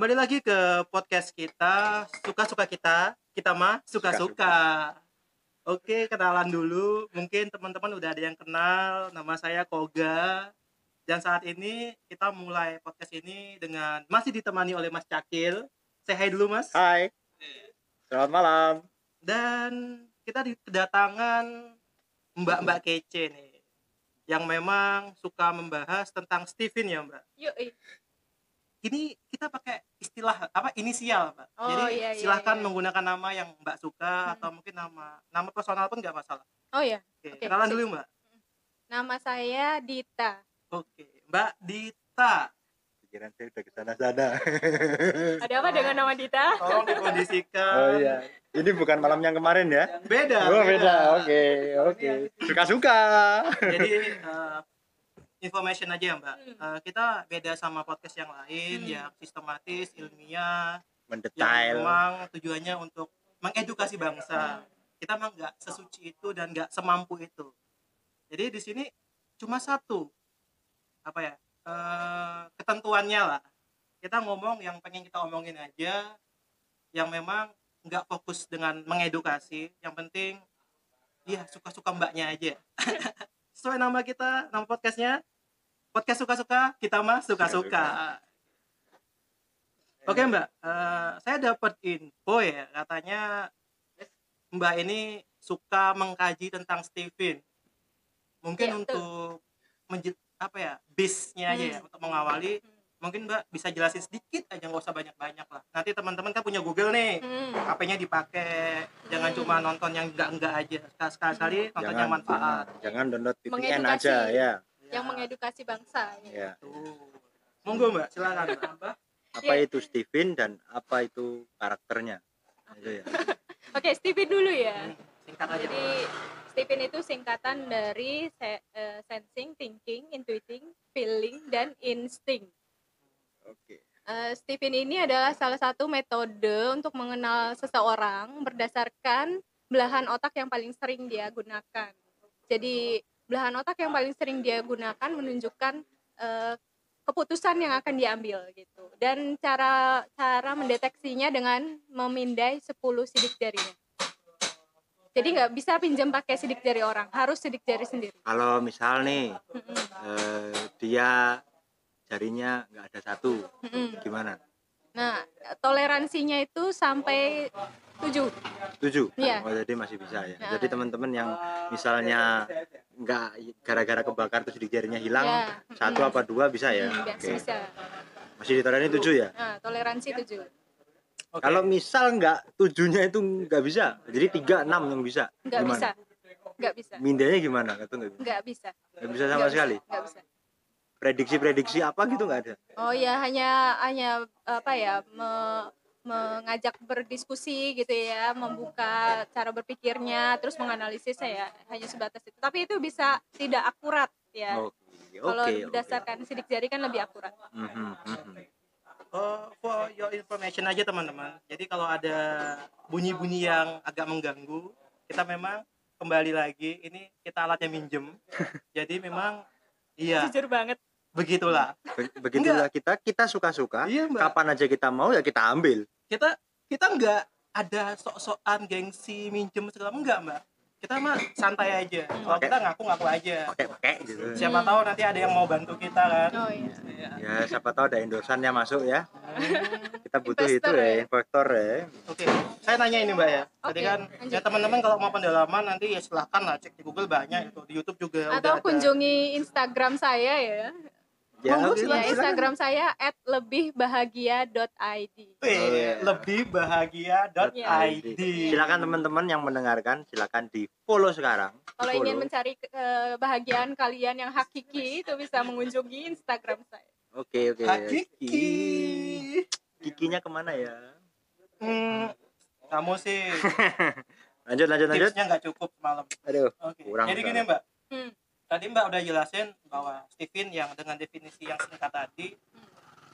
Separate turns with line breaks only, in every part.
Kembali lagi ke podcast kita, suka-suka kita, kita mah suka-suka. Oke, kenalan dulu. Mungkin teman-teman udah ada yang kenal. Nama saya Koga. Dan saat ini kita mulai podcast ini dengan masih ditemani oleh Mas Cakil. Say hi dulu, Mas.
Hai. Selamat malam.
Dan kita di- kedatangan Mbak-mbak kece nih. Yang memang suka membahas tentang Steven ya, Mbak.
Yuk, ih.
Ini kita pakai istilah apa inisial mbak
Oh,
jadi
iya, iya,
silahkan
iya.
menggunakan nama yang mbak suka
Hmm.
atau mungkin nama nama personal pun nggak masalah
Oh ya,
oke
Oke,
kenalan dulu mbak
nama saya Dita.
oke mbak Dita
Pikiran saya udah ke sana-sana.
Ada apa dengan nama Dita?
tolong dikondisikan
oh iya. Ini bukan malam yang kemarin ya?
beda
Oh beda. Oke, oke. Suka-suka.
jadi eh, information aja ya mbak
Hmm.
Eh, kita beda sama podcast yang lain
Hmm.
yang sistematis ilmiah
Mendetail.
memang tujuannya untuk mengedukasi bangsa. Kita memang nggak sesuci itu dan nggak semampu itu. Jadi di sini cuma satu apa ya eh, ketentuannya lah. Kita ngomong yang pengen kita omongin aja, yang memang nggak fokus dengan mengedukasi. Yang penting, iya suka-suka mbaknya aja. Sesuai nama kita, nama podcastnya, podcast suka-suka, kita mah suka-suka. Oke Mbak, Eh, saya dapat info ya katanya Mbak ini suka mengkaji tentang Steven. Mungkin
betul.
untuk menje- apa ya bisnya aja ya
Hmm.
untuk mengawali. Mungkin Mbak bisa jelasin sedikit aja nggak usah banyak-banyak lah. Nanti teman-teman kan punya Google nih,
Hmm.
HP-nya dipakai. Jangan
Hmm.
cuma nonton yang enggak-enggak aja. Sekali-sekali nonton yang manfaat.
Jangan, jangan download VPN aja ya.
Yang mengedukasi bangsa.
Ya.
Tuh. Monggo Mbak, silakan Mbak.
Apa
Ya.
itu Steven dan apa itu karakternya? Itu ya.
Oke, Steven dulu ya.
Singkat aja.
Jadi Steven itu singkatan dari se- eh, sensing, thinking, intuiting, feeling, dan insting.
Oke.
Eh, Stephen ini adalah salah satu metode untuk mengenal seseorang berdasarkan belahan otak yang paling sering dia gunakan. Jadi belahan otak yang paling sering dia gunakan menunjukkan eh, keputusan yang akan diambil gitu. Dan cara cara mendeteksinya dengan memindai 10 sidik jarinya. Jadi nggak bisa pinjam pakai sidik jari orang, harus sidik jari sendiri.
Kalau misal nih eh, dia jarinya nggak ada satu, gimana?
Nah, toleransinya itu sampai 7.
Tujuh.
Iya.
Oh jadi masih bisa ya.
Nah.
Jadi teman-teman yang misalnya nggak gara-gara kebakar terus jarinya hilang,
Ya,
satu
mm-mm.
apa dua bisa ya?
Hmm,
Oke.
bisa.
Masih ditoleransi tujuh ya?
Nah, toleransi 7.
Oke.
Kalau misal nggak tujuhnya itu nggak bisa, jadi tiga enam yang bisa.
Nggak
Gimana?
bisa. Nggak bisa.
Mindanya gimana? Itu nggak bisa.
Nggak bisa.
Nggak bisa sama
Nggak
sekali.
Bisa. Nggak bisa.
Prediksi-prediksi apa gitu nggak ada.
Oh ya, hanya hanya apa ya, me- mengajak berdiskusi gitu ya, membuka cara berpikirnya, terus menganalisisnya ya, hanya sebatas itu. Tapi itu bisa tidak akurat ya.
Oke,
Kalau
oke. oke.
berdasarkan sidik jari kan lebih akurat.
Mhm, mhm.
Oh, for your information aja teman-teman. Jadi kalau ada bunyi-bunyi yang agak mengganggu, kita memang kembali lagi. Ini kita alatnya minjem. Jadi memang iya
Jujur banget.
Begitulah.
Be- Begitulah kita, kita suka-suka.
Iya mbak.
Kapan aja kita mau ya kita ambil.
Kita kita nggak ada sok-sokan gengsi minjem segala enggak mbak. Kita mah santai aja. Kalau
Oke.
kita ngaku-ngaku aja.
Pakai-pakai gitu.
Siapa
Hmm.
tahu nanti ada yang mau bantu kita kan.
Oh iya.
Iya.
Ya siapa tahu ada endorsannya masuk ya. Kita butuh itu ya,
ya.
investor ya.
Oke, saya nanya ini mbak ya. Tadi
Oke,
kan
lanjut.
ya teman-teman kalau mau pendalaman nanti ya silahkan lah cek di Google banyak itu di YouTube juga. udah
Atau
ada.
kunjungi Instagram saya ya.
Ya, oke,
Ya,
silakan.
Instagram saya @lebihbahagia.id.
Wih,
Oh, iya.
lebih bahagia.id.
Silakan teman-teman yang mendengarkan, silakan di follow sekarang.
Kalau ingin mencari kebahagiaan kalian yang hakiki itu bisa mengunjungi Instagram saya.
Oke oke.
Hakiki.
Kikinya ke mana ya?
Hmm, kamu sih
Lanjut lanjut lanjut.
tipsnya nggak cukup semalam.
Aduh.
Oke.
Kurang
Jadi gini mbak,
Hmm.
Tadi mbak udah jelasin bahwa Steven yang dengan definisi yang singkat tadi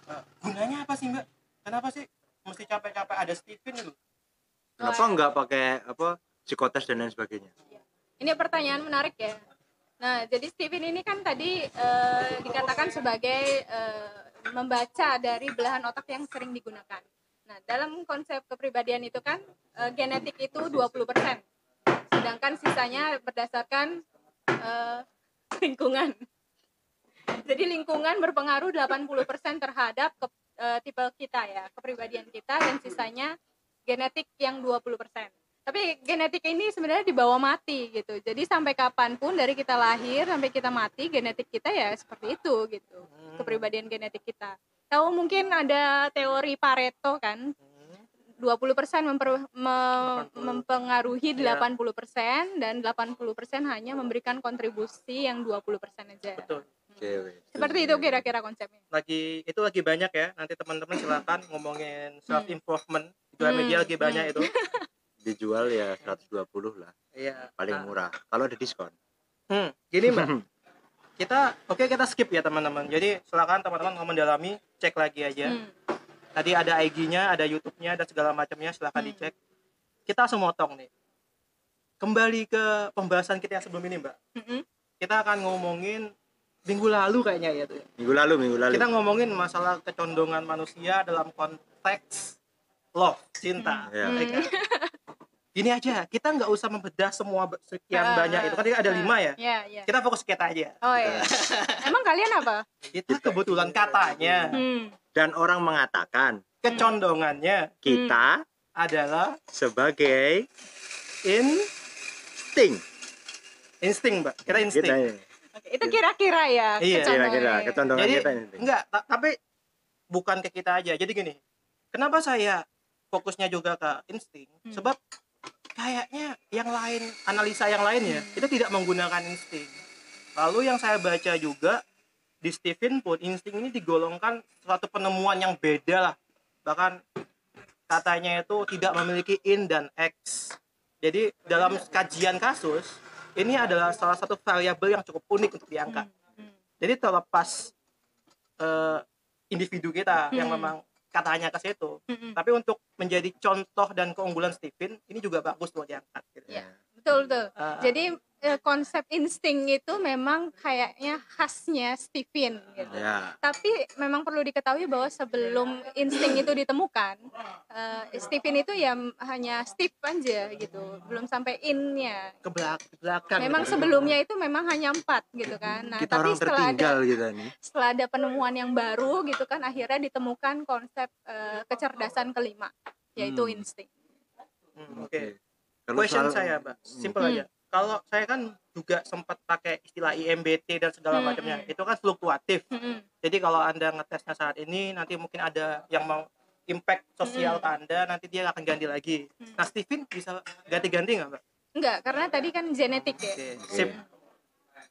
eh, gunanya apa sih mbak? Kenapa sih mesti capek-capek ada Steven gitu?
Kenapa nggak pakai apa psikotes dan lain sebagainya?
Ini pertanyaan menarik ya. Nah, jadi Steven ini kan tadi eh, dikatakan sebagai eh, membaca dari belahan otak yang sering digunakan. Nah, dalam konsep kepribadian itu kan eh, genetik itu 20%. Sedangkan sisanya berdasarkan eh, lingkungan. Jadi lingkungan berpengaruh 80% terhadap ke, eh, tipe kita ya, kepribadian kita dan sisanya genetik yang 20%. Tapi genetik ini sebenarnya dibawa mati gitu. Jadi sampai kapan pun dari kita lahir sampai kita mati, genetik kita ya seperti itu gitu. Kepribadian genetik kita. Tahu mungkin ada teori Pareto kan? 20% memper, me-
80.
mempengaruhi
Iya.
80% dan 80% hanya memberikan kontribusi yang 20% aja.
betul
Oke, oke.
Seperti itu kira-kira konsepnya.
lagi itu lagi banyak ya nanti teman-teman silakan ngomongin self improvement di
Hmm,
media lagi banyak
hmm.
itu
Dijual ya 120 lah,
iya
paling
Nah,
murah. Kalau ada diskon.
hmm, gini mbak kita oke kita skip ya teman-teman jadi silakan teman-teman mau mendalami cek lagi aja
Hmm.
Tadi ada IG-nya ada YouTube-nya dan segala macamnya silakan
Hmm.
dicek kita langsung motong nih kembali ke pembahasan kita yang sebelum ini mbak
Mm-mm.
kita akan ngomongin minggu lalu kayaknya ya tuh ya.
Minggu lalu, minggu lalu.
kita ngomongin masalah kecondongan manusia dalam konteks love cinta.
Hmm.
ya kan? gini aja kita nggak usah membedah semua sekian
Ah,
banyak itu kan ada
ah.
lima ya
Ya, ya.
kita fokus kita aja
Oh iya. Emang kalian apa?
kita kebetulan katanya
Hmm.
Dan orang mengatakan
kecondongannya
kita
adalah
sebagai
insting
ting.
insting mbak kita insting
Kita ini.
Oke, itu kira-kira ya.
Iya.
Kira-kira ketondongan
jadi
kita ini.
enggak ta- tapi bukan ke kita aja jadi gini kenapa saya fokusnya juga ke insting
Hmm.
sebab kayaknya yang lain analisa yang lainnya
Hmm.
itu tidak menggunakan insting lalu yang saya baca juga di Stephen pun insting ini digolongkan suatu penemuan yang beda lah bahkan katanya itu tidak memiliki in dan x jadi dalam kajian kasus ini adalah salah satu variabel yang cukup unik untuk diangkat
Hmm. Hmm.
jadi terlepas eh, individu kita yang
Hmm.
memang katanya ke situ
Hmm.
tapi untuk menjadi contoh dan keunggulan Stephen ini juga bagus buat diangkat gitu.
Iya. Betul betul.
Eh,
Jadi eh, konsep insting itu memang kayaknya khasnya Stephen gitu.
Ya.
Tapi memang perlu diketahui bahwa sebelum insting itu ditemukan, eh, Stephen itu ya hanya Steve aja gitu, belum sampai in-nya.
ke belak- ke belakang
Memang
gitu.
sebelumnya itu memang hanya empat gitu kan. Nah,
Kita
tapi
orang
setelah ada
tertinggal kita nih.
setelah ada penemuan yang baru gitu kan akhirnya ditemukan konsep eh, kecerdasan kelima yaitu
Hmm.
insting.
Hmm, oke
Kalau
question
soal-
saya mbak simple
Hmm.
aja kalau saya kan juga sempat pakai istilah IMBT dan segala
Hmm,
macamnya
hmm.
itu kan fluktuatif
Mm-mm.
jadi kalau anda ngetesnya saat ini nanti mungkin ada yang mau impact sosial
Hmm.
ke anda nanti dia akan ganti lagi
Hmm.
nah Stephen bisa ganti-ganti nggak mbak
Enggak, karena tadi kan genetik ya.
oke sip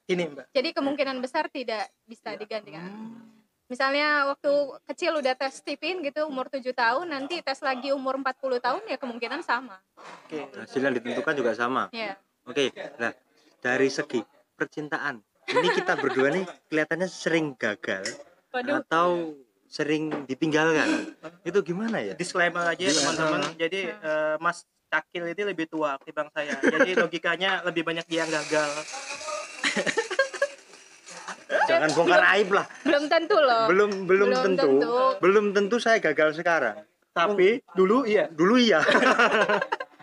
ini mbak
Jadi kemungkinan besar tidak bisa digantikan.
Hmm.
Misalnya waktu kecil udah tes Stephen gitu umur 7 tahun, nanti tes lagi umur 40 tahun ya kemungkinan sama.
oke
hasil yang ditentukan juga sama.
Ya.
Oke, nah dari segi percintaan, ini kita berdua nih kelihatannya sering gagal
Waduh.
atau sering ditinggalkan. Itu gimana ya?
disclaimer aja
Iya.
teman-teman jadi eh, Mas Cakil ini lebih tua ketimbang saya jadi logikanya lebih banyak dia yang gagal
Jangan bongkar aib lah.
Belum tentu loh.
Belum belum,
Belum
tentu,
tentu.
belum tentu saya gagal sekarang.
tapi dulu iya
Dulu iya.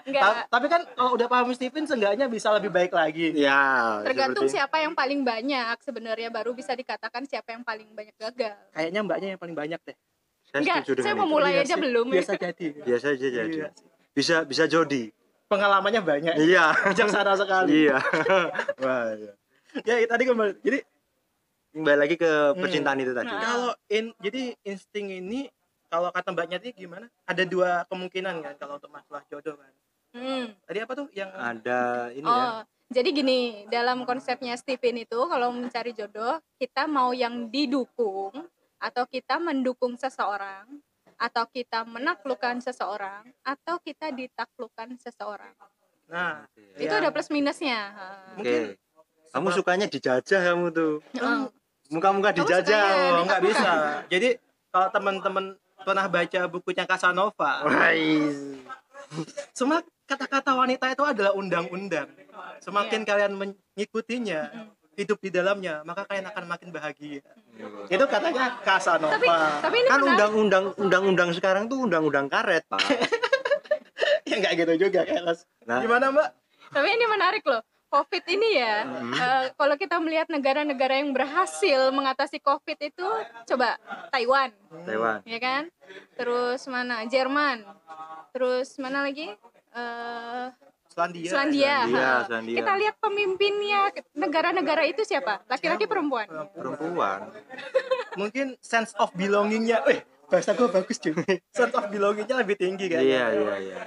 Enggak.
Ta- tapi kan kalau udah paham Stephen seenggaknya bisa lebih baik lagi
ya.
Tergantung
seperti-
siapa yang paling banyak sebenarnya baru bisa dikatakan siapa yang paling banyak gagal.
kayaknya mbaknya yang paling banyak deh
Saya
Enggak,
setuju dengan
saya
itu.
memulai
Iya
aja belum.
biasa jadi
Biasa aja jadi.
Iya.
Bisa bisa jodi.
pengalamannya banyak
Iya.
bijaksana sekali
Iya. Wah, iya.
ya tadi kembali jadi
Kembali lagi ke percintaan itu tadi.
Nah.
kalau in jadi insting ini kalau kata mbaknya tadi gimana ada dua kemungkinan kan kalau untuk masalah jodoh kan
Hmm.
tadi apa tuh yang
Ada ini ya.
Oh, jadi gini, dalam konsepnya Stephen itu kalau mencari jodoh, kita mau yang didukung atau kita mendukung seseorang atau kita menaklukkan seseorang atau kita ditaklukkan seseorang.
nah
Itu
ya,
ada plus minusnya.
Mungkin
Kamu
sebab-
sukanya dijajah kamu tuh.
Heeh.
Muka-muka
Kamu
dijajah.
sukanya
oh.
Nggak bisa. Jadi kalau teman-teman pernah baca bukunya Casanova, semua kata-kata wanita itu adalah undang-undang. Semakin
Iya.
kalian mengikutinya, hidup di dalamnya maka kalian akan makin bahagia itu katanya Casanova
tapi tapi ini
kan undang-undang undang-undang sekarang tuh undang-undang karet pak
ya nggak gitu juga keles
Nah.
gimana mbak
tapi ini menarik loh COVID ini ya,
Hmm.
eh, kalau kita melihat negara-negara yang berhasil mengatasi COVID itu, coba Taiwan,
Taiwan
ya kan? Terus mana? Jerman. Terus mana lagi? Eh,
Selandia
Selandia.
Selandia. Selandia.
Kita lihat pemimpinnya negara-negara itu siapa? Laki-laki perempuan.
perempuan
mungkin sense of belongingnya eh bahasa gue bagus cuy sense of belongingnya lebih tinggi kan
iya iya iya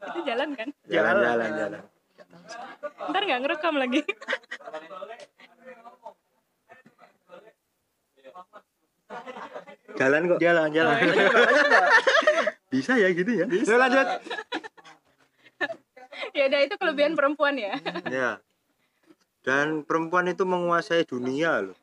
Itu jalan kan?
jalan
Jalan.
jalan jalan
Ntar nggak ngerekam lagi.
jalan kok
jalan jalan Mbak.
bisa ya gitu ya bisa lanjut
ya udah itu kelebihan perempuan ya.
ya dan perempuan itu menguasai dunia loh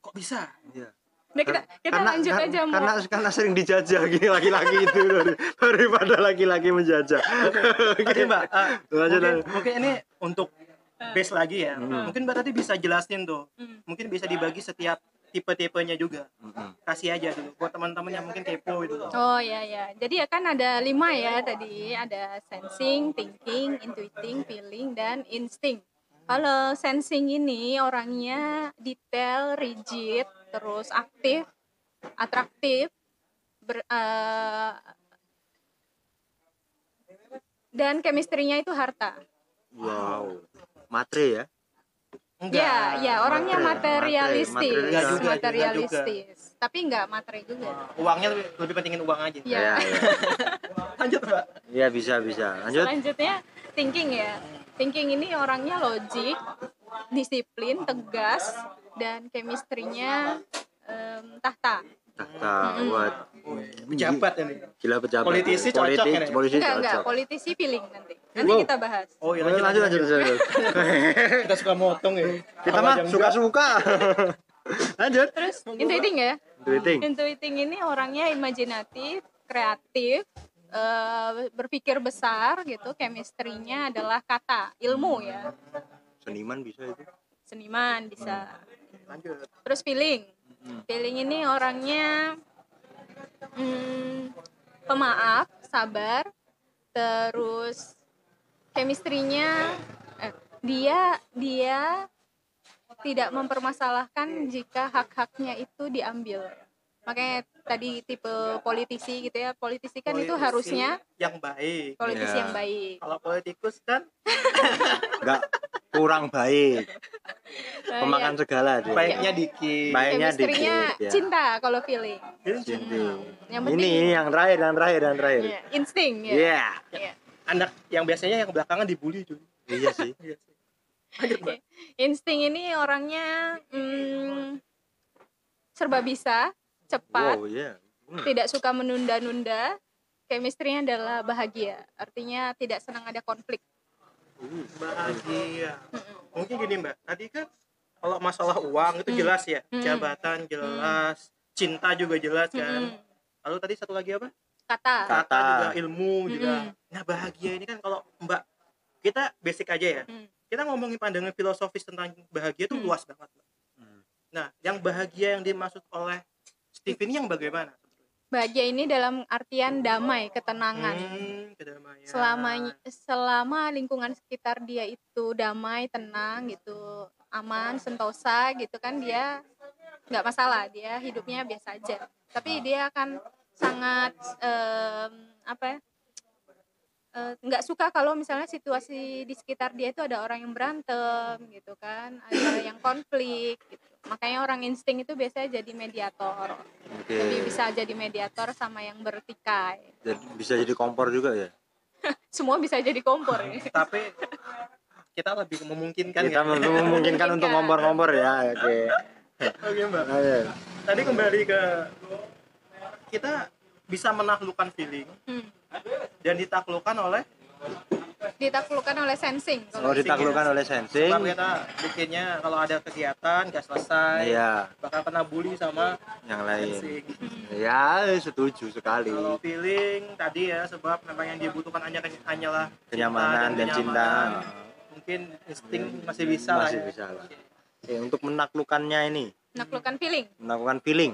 kok bisa
Iya.
Nah, kita kita lanjut
kar-
aja mau.
karena karena sering dijajah gini laki-laki itu dari- daripada laki-laki menjajah
Oke mbak, eh,
Lanjut,
mungkin,
lanjut.
mungkin ini untuk base lagi ya.
Hmm.
Mungkin mbak tadi bisa jelasin tuh.
Hmm.
Mungkin bisa dibagi setiap tipe-tipenya juga.
Mm-mm.
Kasih aja dulu buat teman-teman yang mungkin kepo itu.
Oh ya ya. Jadi ya kan ada lima ya tadi. Ada sensing, thinking, intuiting, feeling, dan insting. Kalau sensing ini orangnya detail, rigid, terus aktif, atraktif, ber, eh, dan chemistry-nya itu harta.
wow matre ya
Ya, ya orangnya materialistis,
matre,
Enggak juga,
materialistis. Tapi nggak matre juga.
Uangnya lebih, lebih pentingin uang aja.
Ya.
ya ya
Lanjut mbak.
Iya, bisa bisa lanjut
Selanjutnya thinking ya. Thinking ini orangnya logik, disiplin, tegas, dan chemistry-nya em, tahta.
tahta
Mm-mm.
buat
Pejabat ini.
gila pejabat
Politisi cocok
Politik-
ini.
polisi
Enggak, enggak, politisi feeling nanti. Nanti
Wow.
kita bahas.
Oh iya
lanjut lanjut lanjut, lanjut.
Kita suka motong ya.
kita mah suka suka lanjut
Terus intuiting ya.
Tweeting.
Intuiting ini orangnya imajinatif, kreatif, eh, berpikir besar gitu. Chemistry-nya adalah kata, ilmu ya.
Seniman bisa itu
Seniman bisa.
Lanjut.
Terus feeling.
Hmm.
Feeling ini orangnya hmm, pemaaf, sabar, terus chemistry-nya eh, dia dia tidak mempermasalahkan jika hak-haknya itu diambil. Makanya tadi tipe politisi gitu ya. Politisi kan itu
Politisi
harusnya
yang baik.
politisi
Ya.
yang baik.
Kalau politikus kan
enggak kurang baik
Nah,
pemakan
ya,
segala dia
baiknya dikit.
Baiknya dikit, ya.
cinta kalau feeling.
Cinti.
Yang
ini
penting
ini yang terakhir yang terakhir yang terakhir
ya, insting ya.
Iya.
Iya.
Anak yang biasanya yang belakangan dibully cuy.
iya sih
Iya. Lanjut mbak.
Insting ini orangnya hmm, serba bisa, cepat,
wow iya Hmm.
tidak suka menunda-nunda. Chemistry-nya adalah bahagia. Artinya tidak senang ada konflik.
bahagia mungkin gini mbak tadi kan kalau masalah uang itu
Hmm.
jelas ya
Hmm.
jabatan jelas cinta juga jelas kan lalu tadi satu lagi apa
Kata.
Kata.
kata juga ilmu juga nah bahagia ini kan kalau mbak kita basic aja ya kita ngomongin pandangan filosofis tentang bahagia itu luas banget Mbak. Nah yang bahagia yang dimaksud oleh Steve ini yang bagaimana
Bahagia ini dalam artian damai, ketenangan.
hmm, kedamaian
Selama selama lingkungan sekitar dia itu damai, tenang gitu, aman, sentosa gitu kan dia nggak masalah, dia hidupnya biasa aja. Tapi dia akan sangat em, apa ya? Eh, nggak suka kalau misalnya situasi di sekitar dia itu ada orang yang berantem gitu kan, ada yang konflik gitu. Makanya orang insting itu biasanya jadi mediator.
oke
Jadi bisa jadi mediator sama yang bertikai.
Jadi- bisa jadi kompor juga ya
Semua bisa jadi kompor ya.
tapi kita lebih memungkinkan
kita
ya
mem- memungkinkan untuk kompor-kompor ya oke
oke mbak
Ayo.
tadi kembali ke kita bisa menaklukkan feeling
Hmm.
Dan ditaklukkan oleh?
Ditaklukkan oleh sensing.
kalau
Kalau
ditaklukkan oleh sensing.
Sebab kita bikinnya kalau ada kegiatan gak selesai
iya.
bakal kena bully sama
yang lain.
sensing.
Ya setuju sekali.
Kalau feeling tadi ya sebab memang yang dibutuhkan hanya hanyalah cinta
kenyamanan dan cinta.
kenyamanan. mungkin insting masih bisa lah
masih
ya.
bisa lah. Oke, untuk menaklukkannya ini?
Menaklukkan feeling.
melakukan feeling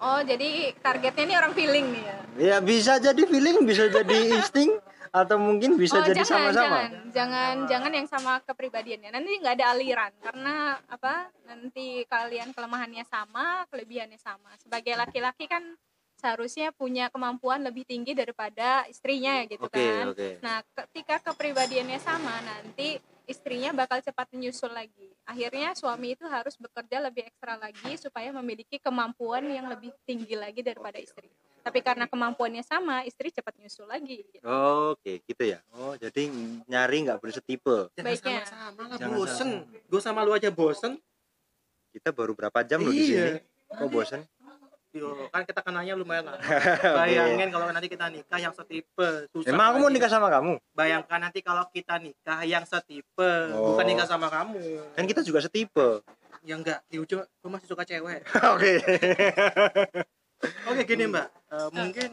Oh, jadi targetnya ini orang feeling nih ya.
ya bisa jadi feeling bisa jadi insting atau mungkin bisa
oh,
jadi sama-sama
jangan, jangan, jangan yang sama kepribadiannya. Nanti nggak ada aliran karena apa? Nanti kalian kelemahannya sama, kelebihannya sama. Sebagai laki-laki kan seharusnya punya kemampuan lebih tinggi daripada istrinya gitu
oke
kan.
oke
Nah, ketika kepribadiannya sama, nanti istrinya bakal cepat menyusul lagi. Akhirnya suami itu harus bekerja lebih ekstra lagi supaya memiliki kemampuan yang lebih tinggi lagi daripada istri. Tapi karena kemampuannya sama, istri cepat nyusul lagi. gitu.
oke gitu ya oh jadi nyari nggak boleh setipe
Jangan
Baiknya.
sama-sama lah
Jangan
bosen gue sama lu aja bosen
kita baru berapa jam loh di
Iya.
sini kok bosan
Yo, kan kita kenanya lumayan lah. Bayangin kalau nanti kita nikah yang setipe susah
emang aku mau nikah sama kamu?
Bayangkan nanti kalau kita nikah yang setipe
Oh.
bukan nikah sama kamu.
Kan kita juga setipe.
Ya enggak di ujung gue masih suka cewek.
Oke.
Oke gini mbak. Eh, mungkin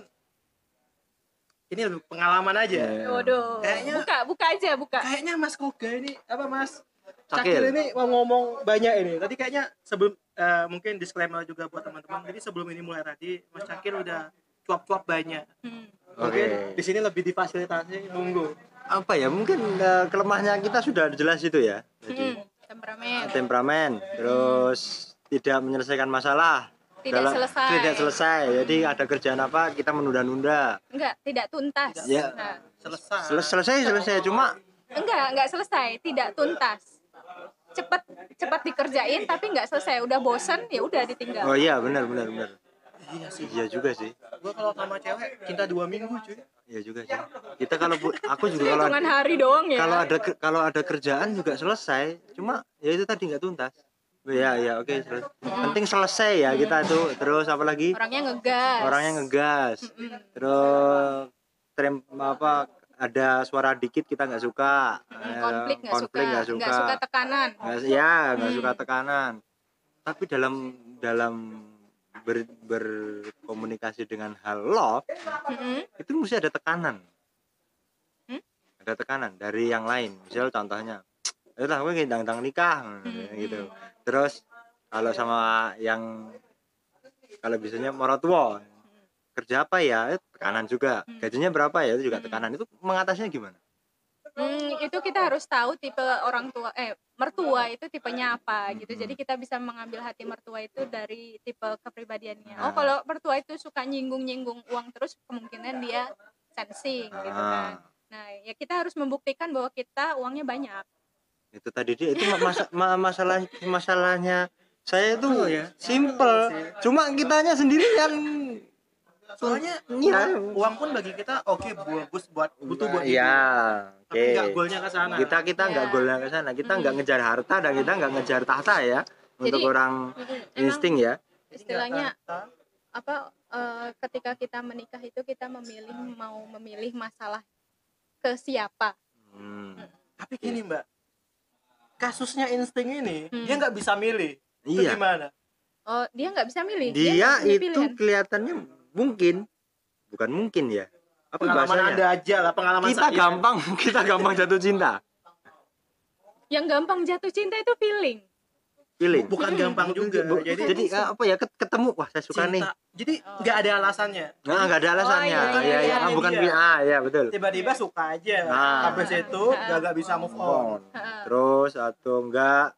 ini lebih pengalaman aja.
Iya.
Waduh,
Kayaknya-
buka, buka aja, buka.
kayaknya mas Koga ini apa mas
Cakil.
Cakil ini mau ngomong banyak ini tadi kayaknya sebelum eh, mungkin disclaimer juga buat teman-teman jadi sebelum ini mulai tadi mas Cakil udah cuap-cuap banyak
Hmm.
mungkin
Oke.
di sini lebih difasilitasi nunggu
apa ya mungkin eh, kelemahannya kita sudah jelas itu ya jadi
Hmm. Temperamen.
temperamen terus tidak menyelesaikan masalah
Tidak
Dalam-
selesai.
tidak selesai jadi ada kerjaan apa kita menunda-nunda
Enggak, tidak tuntas.
Ya.
Nah,
selesai
Sel- selesai selesai cuma
enggak, enggak selesai, tidak tuntas. Cepat cepat dikerjain tapi enggak selesai. Udah bosen ya udah ditinggal.
oh iya benar benar benar
iya sih
iya juga sih
gua kalau sama cewek cinta dua minggu cuy
iya juga sih kita kalau bu- aku juga kalau
Hitungan hari doang ya.
kalau ada kalau ada kerjaan juga selesai cuma ya itu tadi nggak tuntas ya ya oke sel- penting selesai ya kita itu terus apa lagi
Orangnya ngegas.
orangnya ngegas
Mm-mm.
terus trem apa ada suara dikit kita nggak suka Eh,
konflik nggak suka.
nggak suka,
tekanan.
Nggak- ya nggak
Hmm.
suka tekanan tapi dalam dalam ber, berkomunikasi dengan hal love
Mm-mm.
itu mesti ada tekanan
Hmm?
ada tekanan dari yang lain misal contohnya lah gue ngidang nikah
Hmm,
gitu terus kalau sama yang kalau biasanya morotua kerja apa ya Eh, tekanan juga
Hmm.
gajinya berapa ya itu juga
Hmm.
tekanan itu mengatasinya gimana
Hmm, itu kita harus tahu tipe orang tua eh mertua itu tipenya apa gitu.
Hmm.
Jadi kita bisa mengambil hati mertua itu dari tipe kepribadiannya.
Nah.
Oh, kalau mertua itu suka nyinggung-nyinggung uang terus kemungkinan dia sensing gitu kan.
Ah,
Nah, ya kita harus membuktikan bahwa kita uangnya banyak.
itu tadi dia itu ma- masa- ma- masalah masalahnya saya itu
Oh, ya.
simple cuma kitanya sendiri yang
soalnya
Iya.
uang, uang pun bagi kita oke bagus buat butuh buat.
Iya, oke.
tapi nggak golnya ke sana
Kita kita nggak
Ya.
golnya ke sana. Kita nggak
Mm.
ngejar harta dan kita nggak ngejar tahta ya. Untuk
Jadi,
orang
Emang
insting ya.
istilahnya apa eh, ketika kita menikah itu kita memilih mau memilih masalah ke siapa.
Hmm.
tapi gini mbak kasusnya insting ini
Hmm.
dia nggak bisa milih itu
Iya.
gimana
Oh, dia nggak bisa milih.
Dia
punya
itu
pilihan.
kelihatannya mungkin bukan mungkin ya. Apa
pengalaman
bahasanya?
anda aja lah pengalaman
Kita
saya.
gampang kita gampang jatuh cinta.
Yang gampang jatuh cinta itu feeling.
Feeling.
bukan
Hmm.
gampang juga
Bu-
jadi
jadi apa ya ket- ketemu wah saya suka nih.
cinta jadi nggak ada alasannya
Nah, nggak ada alasannya.
iya,
ya,
iya,
ya,
iya.
ah, bukan
Dia.
ah ya betul.
tiba-tiba suka aja
Nah.
habis itu nggak nggak bisa move on.
Terus atau enggak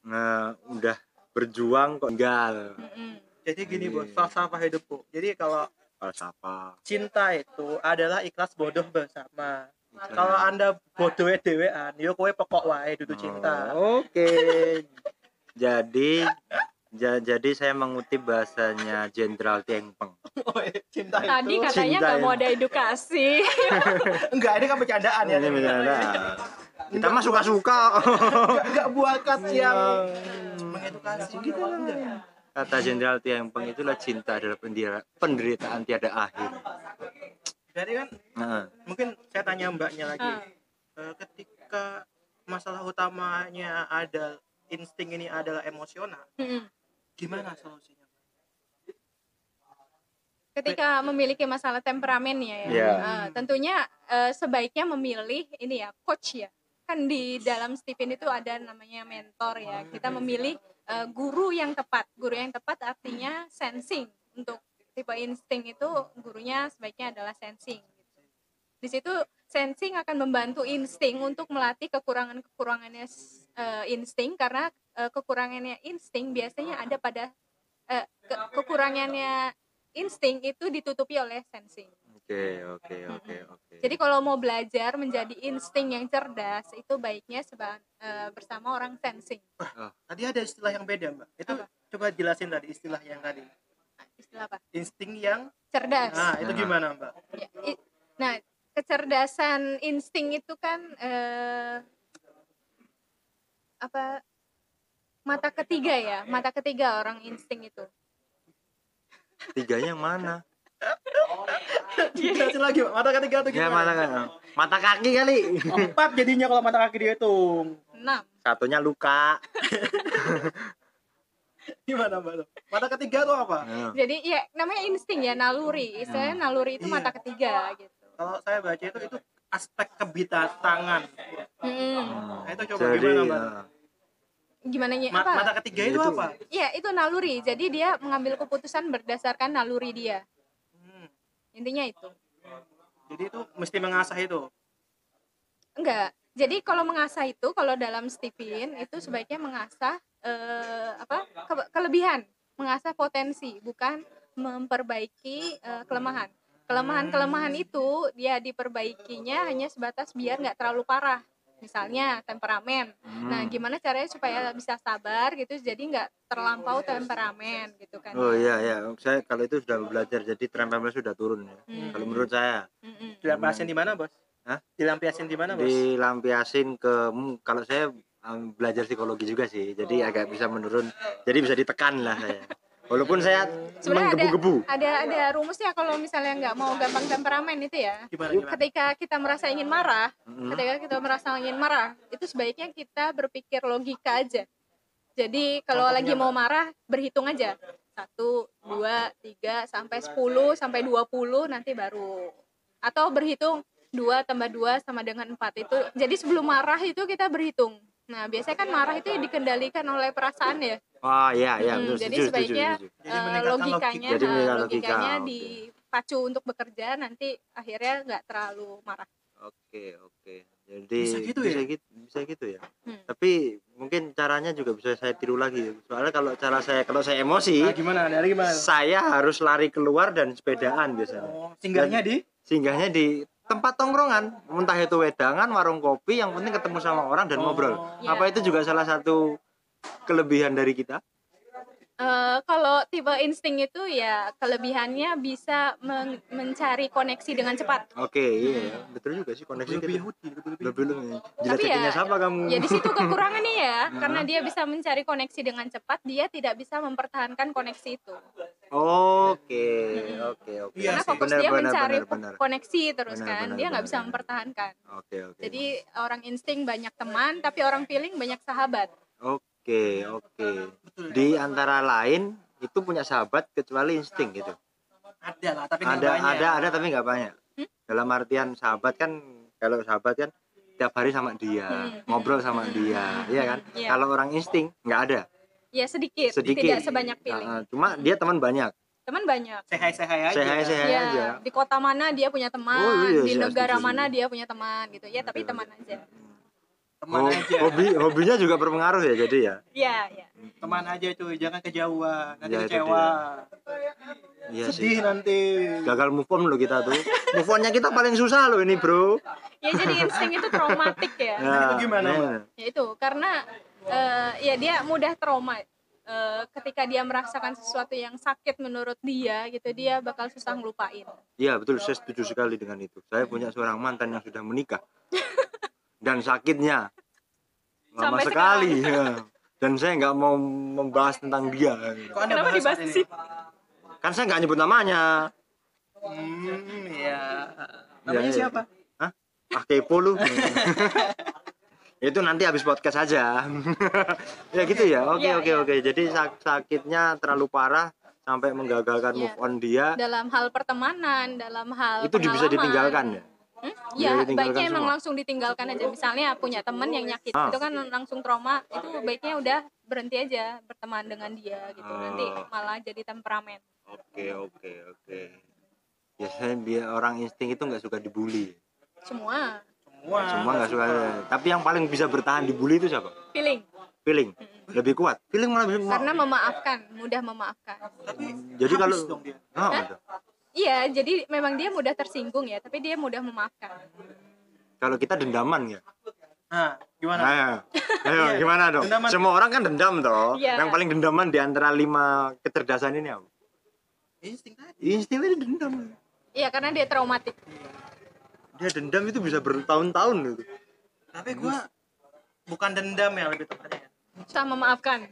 nah, udah berjuang kok tinggal.
Mm-mm.
Jadi gini bos
Iya.
falsafah hidupku jadi kalau
Falsafah.
cinta itu adalah ikhlas bodoh bersama kalau anda bodoh dewean yo kowe pokok wae dudu cinta
Oh, Oke. jadi ja- jadi saya mengutip bahasanya Jenderal Tiengpeng.
Oh, iya, cinta
Tadi
itu
katanya
cinta
nggak mau ada edukasi.
enggak ini kan bercandaan ya
Ini bercanda. Kita mah suka-suka.
enggak, buat kat yang mengedukasi gitu enggak
Kata Jenderal Tiengpeng itulah cinta adalah pendira- penderitaan tiada akhir.
jadi kan
Nah,
mungkin saya tanya mbaknya lagi. Eh, ketika masalah utamanya ada insting ini adalah emosional
Mm-mm.
gimana solusinya
Ketika memiliki masalah temperamennya ya,
Iya.
eh, tentunya eh, sebaiknya memilih ini ya coach ya, kan di dalam Stephen itu ada namanya mentor ya kita memilih eh, guru yang tepat. Guru yang tepat artinya sensing. Untuk tipe insting itu gurunya sebaiknya adalah sensing. Di situ sensing akan membantu insting untuk melatih kekurangan kekurangannya eh, insting. Karena eh, kekurangannya insting biasanya ada pada eh, ke- kekurangannya insting itu ditutupi oleh sensing
Oke, oke, oke, oke.
jadi kalau mau belajar menjadi insting yang cerdas itu baiknya seba, eh, bersama orang sensing.
Tadi ada istilah yang beda, Mbak. Itu
Apa?
coba jelasin tadi istilah yang tadi.
Istilah apa?
Insting yang
Cerdas.
Nah, itu
Nah.
gimana, Mbak?
Ya, i- nah, kecerdasan insting itu kan eh, apa mata ketiga ya, mata ketiga orang insting itu.
Tiganya yang mana?
Jelasin lagi, Mbak. Mata ketiga
Ya
gimana?
mana kan? Mata kaki kali.
Empat jadinya kalau mata kaki dihitung.
Enam.
Satunya luka.
Gimana, Mbak? Mata ketiga itu apa?
Nah,
Jadi ya namanya insting ya, naluri. Istilahnya naluri itu
Iya.
mata ketiga gitu.
Kalau saya baca itu itu aspek kebidatangan.
Hmm.
Nah, itu coba
Jadi,
gimana, Mbak?
nah,
Gimana ya?
Ma-
Apa?
mata ketiga itu,
Itu.
apa?
Iya, itu naluri. Jadi dia mengambil keputusan berdasarkan naluri dia.
Hmm.
Intinya itu.
Jadi itu mesti mengasah itu.
Enggak. Jadi kalau mengasah itu kalau dalam Stephen itu sebaiknya mengasah eh, apa? ke- kelebihan, mengasah potensi, bukan memperbaiki eh, kelemahan. Kelemahan-kelemahan itu dia diperbaikinya hanya sebatas biar nggak terlalu parah. Misalnya temperamen. Nah,
hmm.
gimana caranya supaya bisa sabar gitu jadi nggak terlampau temperamen gitu kan.
Oh iya iya, saya kalau itu sudah belajar jadi temperamen sudah turun ya.
Hmm.
Kalau menurut saya
Mm-mm.
Dilampiasin di mana, Bos?
Hah?
Dilampiasin di mana, Bos?
dilampiasin ke hmm, kalau saya um, belajar psikologi juga sih, jadi agak bisa menurun, jadi bisa ditekan lah saya. Walaupun saya
Sebenarnya ada
menggebu-gebu.
ada ada rumusnya kalau misalnya nggak mau gampang temperamen itu ya.
Gimana, gimana?
ketika kita merasa ingin marah,
Mm.
ketika kita merasa ingin marah, itu sebaiknya kita berpikir logika aja. Jadi kalau
Contohnya
lagi mau marah, berhitung aja. Satu, dua, tiga, sampai 10, sampai 20, nanti baru. Atau berhitung dua tambah dua sama dengan empat itu. Jadi sebelum marah itu kita berhitung. Nah biasanya kan marah itu dikendalikan oleh perasaan ya.
Oh iya iya,
Hmm,
betul,
jadi
setuju,
sebaiknya
setuju, setuju.
Jadi
eh,
meningkatkan
logikanya,
logika.
Jadi
logikanya
logika, oke.
dipacu untuk bekerja nanti akhirnya nggak terlalu marah.
Oke oke. Jadi
Bisa gitu
bisa
ya?
gitu, bisa gitu ya.
Hmm.
Tapi mungkin caranya juga bisa saya tiru lagi. Soalnya kalau cara saya kalau saya emosi,
Nah, gimana? Dari gimana?
saya harus lari keluar dan sepedaan biasanya.
Oh, singgahnya di
Singgahnya di tempat tongkrongan, entah itu wedangan, warung kopi, yang penting ketemu sama orang dan
Oh.
ngobrol.
Iya.
Apa itu juga salah satu kelebihan dari kita?
Eh, kalau tipe insting itu ya kelebihannya bisa men- mencari koneksi dengan cepat.
Oke, iya, ya. betul juga sih koneksi
lebih
kita.
Yahudi, lebih
Lebih
Tapi ya-
siapa kamu?
Ya di situ kekurangannya ya,
Nah.
karena dia bisa mencari koneksi dengan cepat, dia tidak bisa mempertahankan koneksi itu.
Oke, oke, oke.
Iya
Karena fokus
Benar,
dia
benar,
mencari
benar, benar.
koneksi terus
Benar,
kan,
benar,
dia nggak bisa mempertahankan.
Oke, oke.
Jadi orang insting banyak teman, tapi orang feeling banyak sahabat.
Oke, oke.
Betul.
Di antara lain itu punya sahabat kecuali insting gitu.
Ada lah, tapi nggak
Ada
banyak.
ada ada tapi nggak banyak.
Hmm?
Dalam artian sahabat kan kalau sahabat kan tiap hari sama dia,
Hmm.
ngobrol sama dia, iya kan?
Iya.
Kalau orang insting nggak ada,
Ya sedikit,
sedikit.
tidak sebanyak feeling.
Nah, cuma dia teman banyak.
Teman banyak.
Sehai-sehai aja.
Sehai-sehai
Ya,
aja.
di kota mana dia punya teman,
Oh, iya,
di
iya,
negara
setuju,
mana dia punya teman gitu. Ya, tapi teman aja.
Teman
Ho-
aja.
hobi hobinya juga berpengaruh ya jadi ya.
Iya, iya.
Teman aja cuy, jangan kejauhan. Nanti
Ya,
kecewa.
Iya
Sedih
sih.
nanti.
Gagal move on loh kita tuh. Move onnya kita paling susah loh ini bro.
Ya jadi insting itu traumatik ya.
Nah,
itu gimana. Mbak?
Ya itu karena eh, ya dia mudah trauma. Eh, ketika dia merasakan sesuatu yang sakit menurut dia gitu dia bakal susah ngelupain.
Iya betul saya setuju sekali dengan itu. Saya punya seorang mantan yang sudah menikah dan sakitnya lama
Sampai
sekali. ya. Dan saya nggak mau membahas tentang dia.
Kok Anda
Kenapa
bahas
dibahas
ini?
sih?
Kan saya nggak nyebut namanya.
Hmm, ya. Namanya
Ya, ya.
siapa?
Hah? Ah kepo lu. itu nanti habis podcast aja. ya gitu ya. Oke
Iya,
oke
iya.
oke. Jadi sak- sakitnya terlalu parah sampai menggagalkan move on dia.
Dalam hal pertemanan, dalam hal
Itu bisa
pengalaman.
ditinggalkan ya.
Hmm?
Ya,
Ya, baiknya emang
semua.
langsung ditinggalkan aja. Misalnya punya temen yang nyakit,
Ah.
itu kan langsung trauma. Itu baiknya udah berhenti aja berteman dengan dia gitu. Nanti
Oh.
malah jadi temperamen.
Oke oke oke. Biasanya biar orang insting itu nggak suka dibully.
Semua
semua
Semua nggak suka. Tapi yang paling bisa bertahan dibully itu siapa?
feeling
Feeling. Lebih kuat. Feeling malah bisa.
karena memaafkan, mudah memaafkan.
tapi
Jadi
habis
kalau
dong dia.
Ah.
Iya, jadi memang dia mudah tersinggung ya, tapi dia mudah memaafkan.
kalau kita dendaman ya.
nah gimana
Nah, ayo
Iya,
gimana dong?
dendaman.
Semua orang kan dendam toh.
Iya.
Yang paling dendaman di antara lima kecerdasan ini apa?
insting tadi
Insting tadi dendam.
Iya, karena dia traumatik.
Dia dendam itu bisa bertahun-tahun gitu.
tapi gua bukan dendam ya lebih tepatnya
Bisa memaafkan.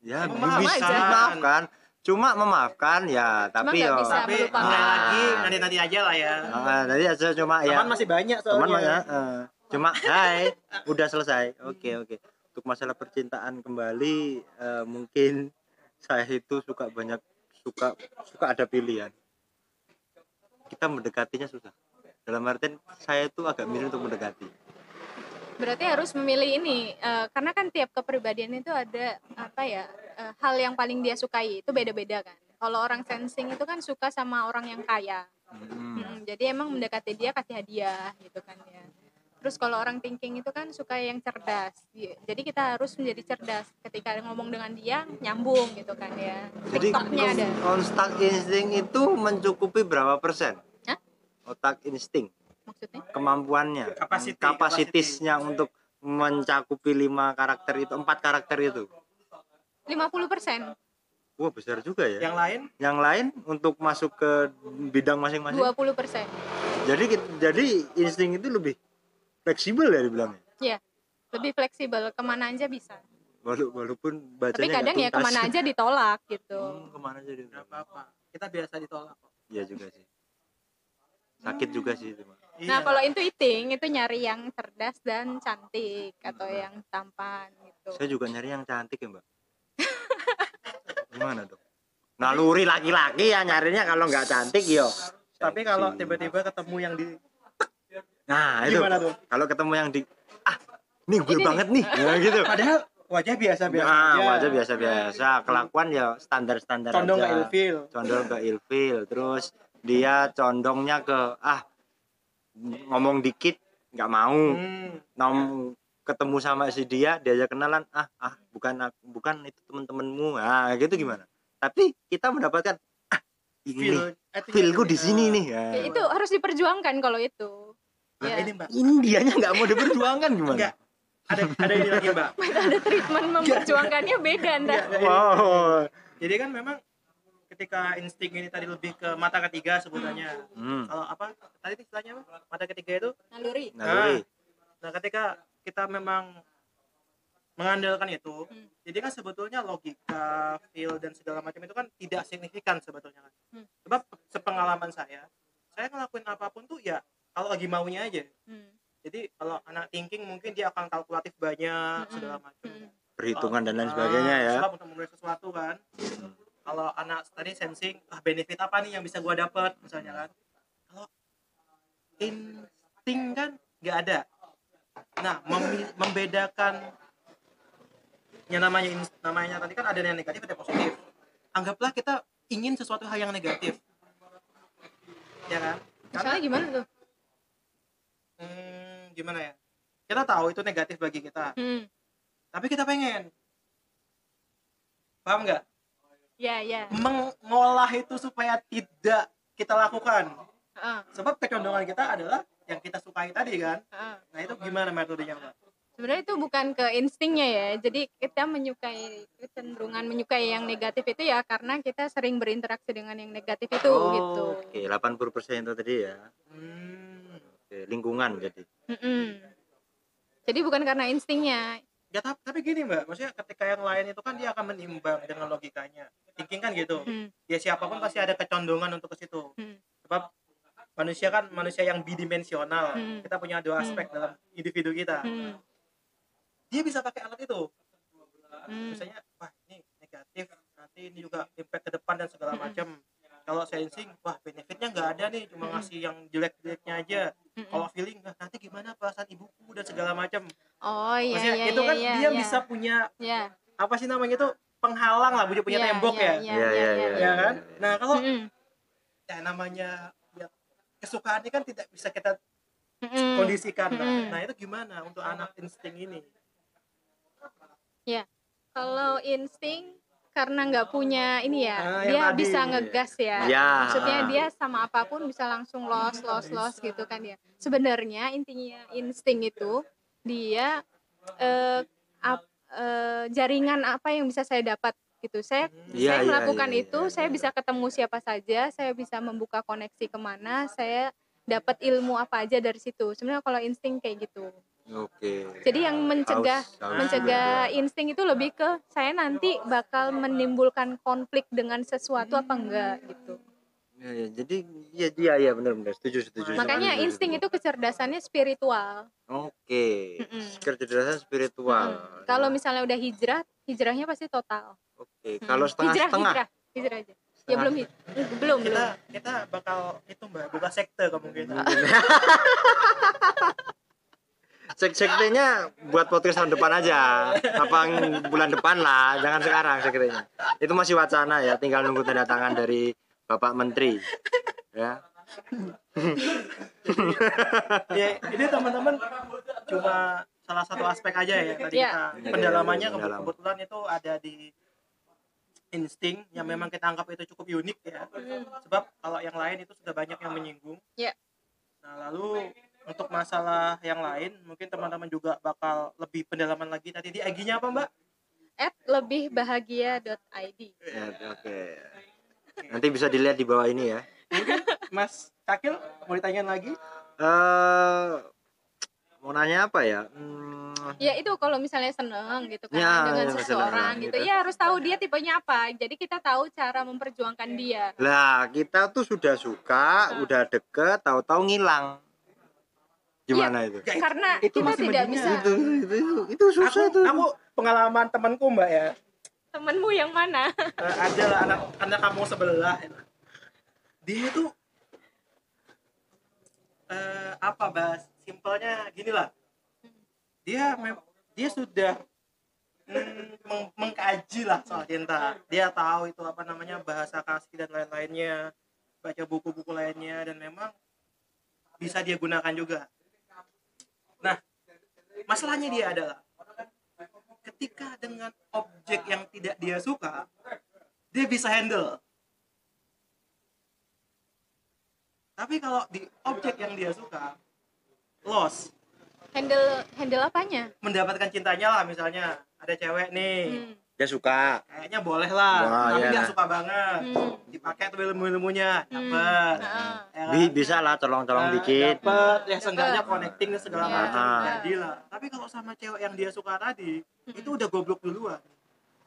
Ya,
Memaafkan.
bisa memaafkan. Cuma memaafkan ya, tapi
bisa.
tapi
melupakan.
sekali lagi nanti nanti aja lah ya.
Ah, tadi aja cuma ya.
teman masih banyak
teman
soalnya
ya eh, cuma hai udah selesai. Oke oke. Untuk masalah percintaan kembali eh, mungkin saya itu suka banyak suka suka ada pilihan. Kita mendekatinya susah. Dalam artian saya itu agak miris untuk mendekati
Berarti harus memilih ini eh, karena kan tiap kepribadian itu ada apa ya eh, hal yang paling dia sukai itu beda-beda kan. Kalau orang sensing itu kan suka sama orang yang kaya.
Hmm.
Mm, jadi emang mendekati dia kasih hadiah gitu kan ya. Terus kalau orang thinking itu kan suka yang cerdas. Iya, Jadi kita harus menjadi cerdas ketika ngomong dengan dia nyambung gitu kan ya.
jadi
TikToknya ada.
otak insting itu mencukupi berapa persen
Hah?
otak insting
Maksudnya?
kemampuannya.
Capacity,
kapasitasnya untuk mencakupi lima karakter itu empat karakter itu.
50%,
wah besar juga ya.
Yang lain?
Yang lain untuk masuk ke bidang masing-masing?
20%.
jadi kit- jadi insting itu lebih fleksibel ya dibilangnya?
Iya. Lebih fleksibel. Ke mana aja bisa.
Walau, walaupun bacanya
Tapi kadang ya
ke
mana aja ditolak gitu.
Hmm, ke mana aja dia
nggak apa-apa. Kita biasa ditolak kok.
Iya juga sih. Sakit juga sih itu.
Nah,
Iya.
kalau itu eating itu nyari yang cerdas dan cantik atau yang tampan gitu.
saya juga nyari yang cantik ya mbak. Gimana dong? Naluri laki-laki ya nyarinya kalau nggak cantik yo.
Tapi kalau tiba-tiba ketemu yang di
nah itu.
Gimana tuh?
kalau ketemu yang di ah ini gue
Ini nih.
banget nih. Ya gitu.
Padahal wajah biasa biasa
nah
aja.
wajah biasa-biasa. Kelakuan ya standar-standar
condong
aja.
nggak ilfil.
Condong ke ilfil. Terus dia condongnya ke ah ngomong dikit nggak mau.
Hmm.
nom ketemu sama si dia diajak kenalan ah ah bukan aku- bukan itu temen-temenmu. Ah gitu gimana? Tapi kita mendapatkan ah ini
feel eh, jadi-
di sini nih.
Ya,
ya.
itu harus diperjuangkan kalau itu.
nah,
Ya.
ini mbak.
Ini dianya nggak mau diperjuangkan gimana?
Enggak ada ada ini lagi mbak.
Ada treatment memperjuangkannya beda ntar.
Wow.
Jadi kan memang ketika insting ini tadi lebih ke mata ketiga sebutannya
hmm.
kalau apa tadi istilahnya apa mata ketiga itu
Naluri.
naluri
nah ketika kita memang mengandalkan itu
Hmm.
jadi kan sebetulnya logika feel dan segala macam itu kan tidak signifikan sebetulnya kan
Hmm.
sebab sepengalaman saya saya ngelakuin apa pun tuh ya kalau lagi maunya aja
Hmm.
jadi kalau anak thinking mungkin dia akan kalkulatif banyak
Mm-mm.
segala macam
Hmm.
perhitungan dan lain sebagainya ya
sebab untuk memulai sesuatu kan kalau anak tadi sensing ah benefit apa nih yang bisa gua dapat misalnya kan. Kalau insting kan nggak ada. Nah mem- membedakan yang namanya namanya tadi kan ada yang negatif ada yang positif. Anggaplah kita ingin sesuatu hal yang negatif. Ya kan? Karena
Misalnya gimana tuh?
hmm, gimana ya? Kita tahu itu negatif bagi kita.
Hmm.
tapi kita pengen. Paham nggak
Ya, ya.
mengolah itu supaya tidak kita lakukan
Heeh,
sebab kecondongan kita adalah yang kita sukai tadi kan
heeh.
nah itu gimana metodenya mbak
Sebenarnya itu bukan ke instingnya ya. Jadi kita menyukai kecenderungan menyukai yang negatif itu ya karena kita sering berinteraksi dengan yang negatif itu
oh,
gitu.
oke 80% itu tadi ya
hmm.
oke, lingkungan jadi
Mm-mm. Jadi bukan karena instingnya.
Ya tapi, tapi gini mbak maksudnya ketika yang lain itu kan dia akan menimbang dengan logikanya thinking kan gitu
Hmm.
ya siapa pun pasti ada kecondongan untuk ke situ
Hmm.
sebab manusia kan manusia yang bidimensional
Hmm.
kita punya dua aspek dalam individu kita
Hmm.
dia bisa pakai alat itu
Hmm.
misalnya wah ini negatif nanti ini juga impact ke depan dan segala
Hmm.
macam kalau sensing wah benefitnya nggak ada nih cuma
Mm-mm.
ngasih yang jelek-jeleknya aja
Mm-mm.
kalau feeling nah, nanti gimana perasaan ibuku dan segala macam
oh iya
maksudnya
iya
itu
iya
kan
iya,
dia
iya.
bisa punya
Iya.
apa sih namanya itu penghalang lah punya punya
Iya,
tembok
iya,
ya
iya,
Iya,
iya,
iya,
iya,
ya
iya.
kan nah kalau
Mm-mm.
ya namanya ya, kesukaan ini kan tidak bisa kita
Mm-mm.
kondisikan.
Mm-mm.
nah itu gimana untuk anak insting ini
Kalau insting karena nggak punya ini ya,
Ah,
dia
tadi.
bisa ngegas ya.
Ya.
Maksudnya dia sama apa pun bisa langsung los, los, los gitu kan ya. Sebenarnya intinya insting itu dia eh, ap- eh, jaringan apa yang bisa saya dapat gitu. Saya.
Iya,
saya
iya,
melakukan
iya,
itu,
iya,
saya
iya.
bisa ketemu siapa saja, saya bisa membuka koneksi ke mana, saya dapat ilmu apa aja dari situ. Sebenarnya kalau insting kayak gitu.
Oke.
Jadi yang mencegah
Haus- haus
mencegah
juga.
insting itu lebih ke saya nanti bakal menimbulkan konflik dengan sesuatu apa enggak gitu.
Ya, ya, jadi ya iya iya benar benar setuju setuju.
Makanya
setuju,
insting
setuju.
itu kecerdasannya spiritual.
Oke.
Mm-mm.
Kecerdasan spiritual.
Mm. Kalau misalnya udah hijrah, hijrahnya pasti total.
Oke,
Mm.
kalau
hijrah,
setengah-setengah.
hijrah, hijrah aja. Ya
Setengah.
belum hij- belum belum.
kita kita bakal itu mbak buka sekte kemungkinan
Sek-sektenya buat podcast tahun depan aja. Apa bulan depan lah, jangan sekarang sektenya. Itu masih wacana ya, tinggal nunggu tanda tangan dari Bapak Menteri. Ya.
ya ini teman-teman cuma salah satu aspek aja ya tadi
Iya.
kita
Iya,
pendalamannya
iya, pendalam.
kebetulan itu ada di insting yang memang kita anggap itu cukup unik ya
Mm.
sebab kalau yang lain itu sudah banyak yang menyinggung
Iya.
nah lalu untuk masalah yang lain mungkin teman-teman juga bakal lebih pendalaman lagi tadi di IG-nya apa mbak
At lebihbahagia.id.
Ya, oke. Nanti bisa dilihat di bawah ini ya.
Mas Cakil mau ditanyain lagi
Eh mau nanya apa ya? Hmm,
Ya itu kalau misalnya seneng gitu kan
Ya,
dengan
ya,
seseorang
seneng
gitu.
gitu.
Ya harus tahu dia tipenya apa. Jadi kita tahu cara memperjuangkan dia.
lah kita tuh sudah suka, udah deket, tahu-tahu ngilang. Gimana itu?
Ya,
Karena
itu
kita
masih
tidak bisa.
Itu, itu, itu, itu susah
aku,
tuh.
aku pengalaman temanku mbak ya.
Temenmu yang mana?
Eh, ada lah anak anak kamu sebelah. Dia itu eh, apa bahas simpelnya gini lah. Dia mem- dia sudah mm, meng- mengkaji lah soal cinta. Dia tahu itu apa namanya bahasa kasih dan lain-lainnya baca buku-buku lainnya dan memang bisa dia gunakan juga nah masalahnya dia adalah ketika dengan objek yang tidak dia suka dia bisa handle tapi kalau di objek yang dia suka loss
Handle handle apanya?
mendapatkan cintanya lah misalnya ada cewek nih
Hmm.
Dia suka.
kayaknya boleh lah
Wah,
tapi
iya.
suka banget
Hmm.
dipakai tuh ilmu-ilmunya
Hmm.
dapat
Nah,
ya kan?
Bi- bisa lah colong-colong
Nah,
dikit.
dapet ya seenggaknya connecting dan segala
Iya.
macam jadi lah tapi kalau sama cewek yang dia suka tadi
Hmm.
itu udah goblok duluan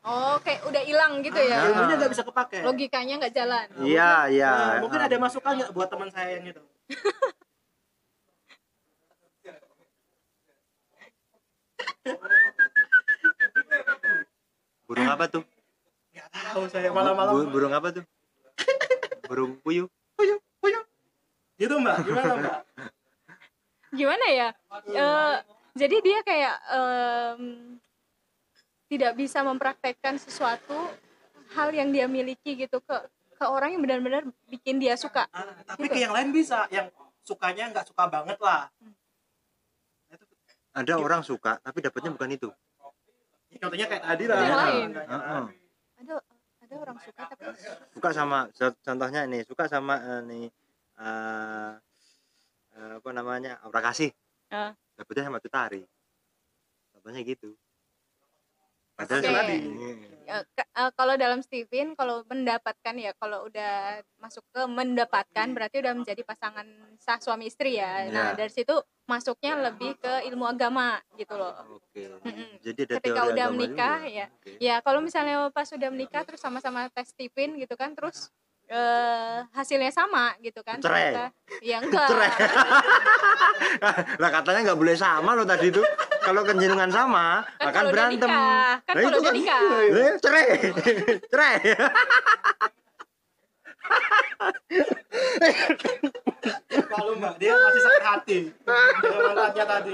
Oh, kayak udah hilang gitu ya.
Ah.
ilmunya nggak bisa kepake
Logikanya nggak jalan.
Iya, iya.
Nah, mungkin ada masukan nggak buat teman saya yang itu
Burung apa tuh?
nggak tahu saya
Bu-
malam-malam
burung apa tuh? Burung puyuh.
puyuh puyuh gitu mbak gimana mbak
Gimana ya? Eh, jadi dia kayak em, tidak bisa mempraktekkan sesuatu hal yang dia miliki gitu ke ke orang yang benar-benar bikin dia suka.
Ah, tapi
Gitu.
ke yang lain bisa yang sukanya nggak suka banget lah Nah, itu
Ada orang suka tapi dapatnya bukan itu.
Ya, contohnya kayak tadi lah
Yang lain.
Heeh.
Ada ada orang suka tapi
Suka sama co- contohnya nih, suka sama eh, nih eh, eh, apa namanya? Aura kasih.
Ah.
Dapatnya sama tutari. Contohnya gitu. Padahal
Oke.
tadi.
eh, ke- eh, kalau dalam Steven kalau mendapatkan ya kalau udah masuk ke mendapatkan berarti udah menjadi pasangan sah suami istri ya. Nah,
Ya.
dari situ masuknya lebih ke ilmu agama gitu loh.
Oke.
Mm-mm.
Jadi ada
Ketika
teori
udah menikah
juga.
ya.
Oke.
Ya, kalau misalnya pas sudah menikah terus sama-sama tes Steven gitu kan terus eh hasilnya sama gitu kan.
Cerai.
ternyata- Ya enggak.
Cerai. lah katanya nggak boleh sama loh tadi itu. Kalau kenjenungan sama
Kan
akan
kalau udah
berantem.
nikah, kan kalau udah nikah.
Eh, cerai. cerai.
Malu mbak, dia masih sakit hati. Mantannya tadi.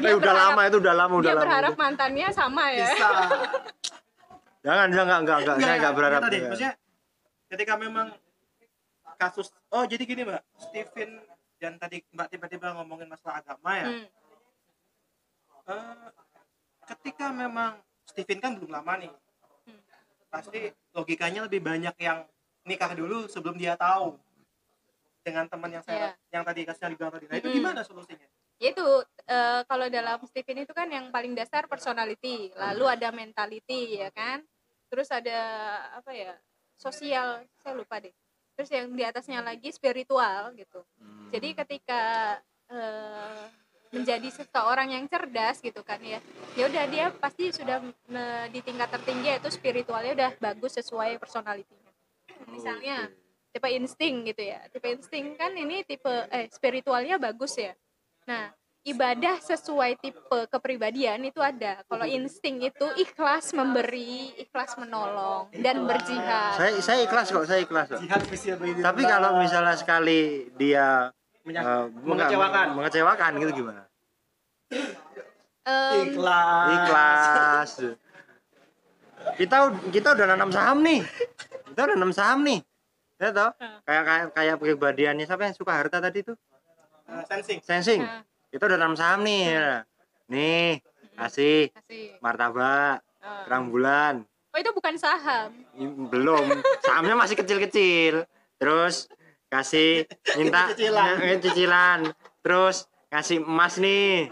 Eh, udah lama itu udah lama udah
Dia
lama.
berharap mantannya sama ya.
Bisa.
Jangan jangan enggak enggak enggak saya enggak berharap.
tadi.
ya.
Maksudnya ketika memang kasus oh jadi gini mbak Steven dan tadi mbak tiba-tiba ngomongin masalah agama ya
Hmm.
Eh, ketika memang Steven kan belum lama nih
Hmm.
pasti logikanya lebih banyak yang nikah dulu sebelum dia tahu dengan teman yang saya yang tadi kasusnya dibilang tadi nah itu
Hmm.
gimana solusinya
Yaitu eh, kalau dalam Stephen itu kan yang paling dasar personality, lalu ada mentality ya kan. Terus ada apa ya? sosial, saya lupa deh. Terus yang di atasnya lagi spiritual gitu.
Hmm.
Jadi ketika eh, menjadi seseorang yang cerdas gitu kan ya. Ya udah dia pasti sudah di tingkat tertinggi yaitu spiritualnya udah bagus sesuai personalitinya. Misalnya
Oke.
Tipe insting gitu ya tipe insting kan ini tipe eh spiritualnya bagus ya nah ibadah sesuai tipe kepribadian itu ada kalau insting itu ikhlas memberi ikhlas menolong dan berjihad
Saya saya ikhlas kok, saya ikhlas kok.
jihad
Tapi kalau misalnya sekali dia
Menyak-
bukan,
mengecewakan.
mengecewakan gitu gimana?
Em,
ikhlas
Ikhlas. Kita kita udah nanam saham nih. Kita udah nanam saham nih. Ya toh? Kayak kayak kayak kepribadiannya siapa yang suka harta tadi tuh?
Eh, sensing
Sensing.
Nah.
Kita udah nanam saham nih. ya. Nih, kasih martabak,
Eh.
terang bulan.
oh itu bukan saham
belum sahamnya masih kecil-kecil terus kasih minta
Cicilan.
eh, cicilan terus kasih emas nih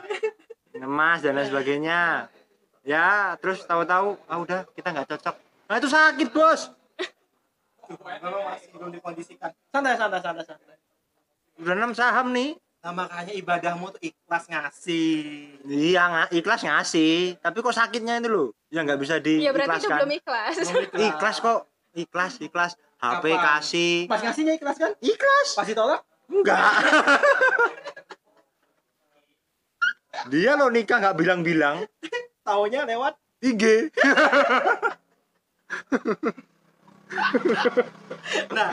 emas dan lain sebagainya ya terus tahu-tahu ah udah kita nggak cocok nah itu sakit bos
memang masih belum dikondisikan. Santai santai santai santai.
Udah enam saham nih.
Nah makanya ibadahmu tuh ikhlas ngasih.
Iya nga- ikhlas ngasih. Tapi kok sakitnya itu loh? Ya nggak bisa
ya berarti itu
diikhlaskan
belum ikhlas.
Ikhlas kok. Ikhlas ikhlas. HP
Kapan?
kasih.
Pas ngasihnya ikhlas kan?
Ikhlas.
Pas ditolak?
Enggak. Dia lo nikah nggak bilang-bilang.
taunya lewat
IG.
nah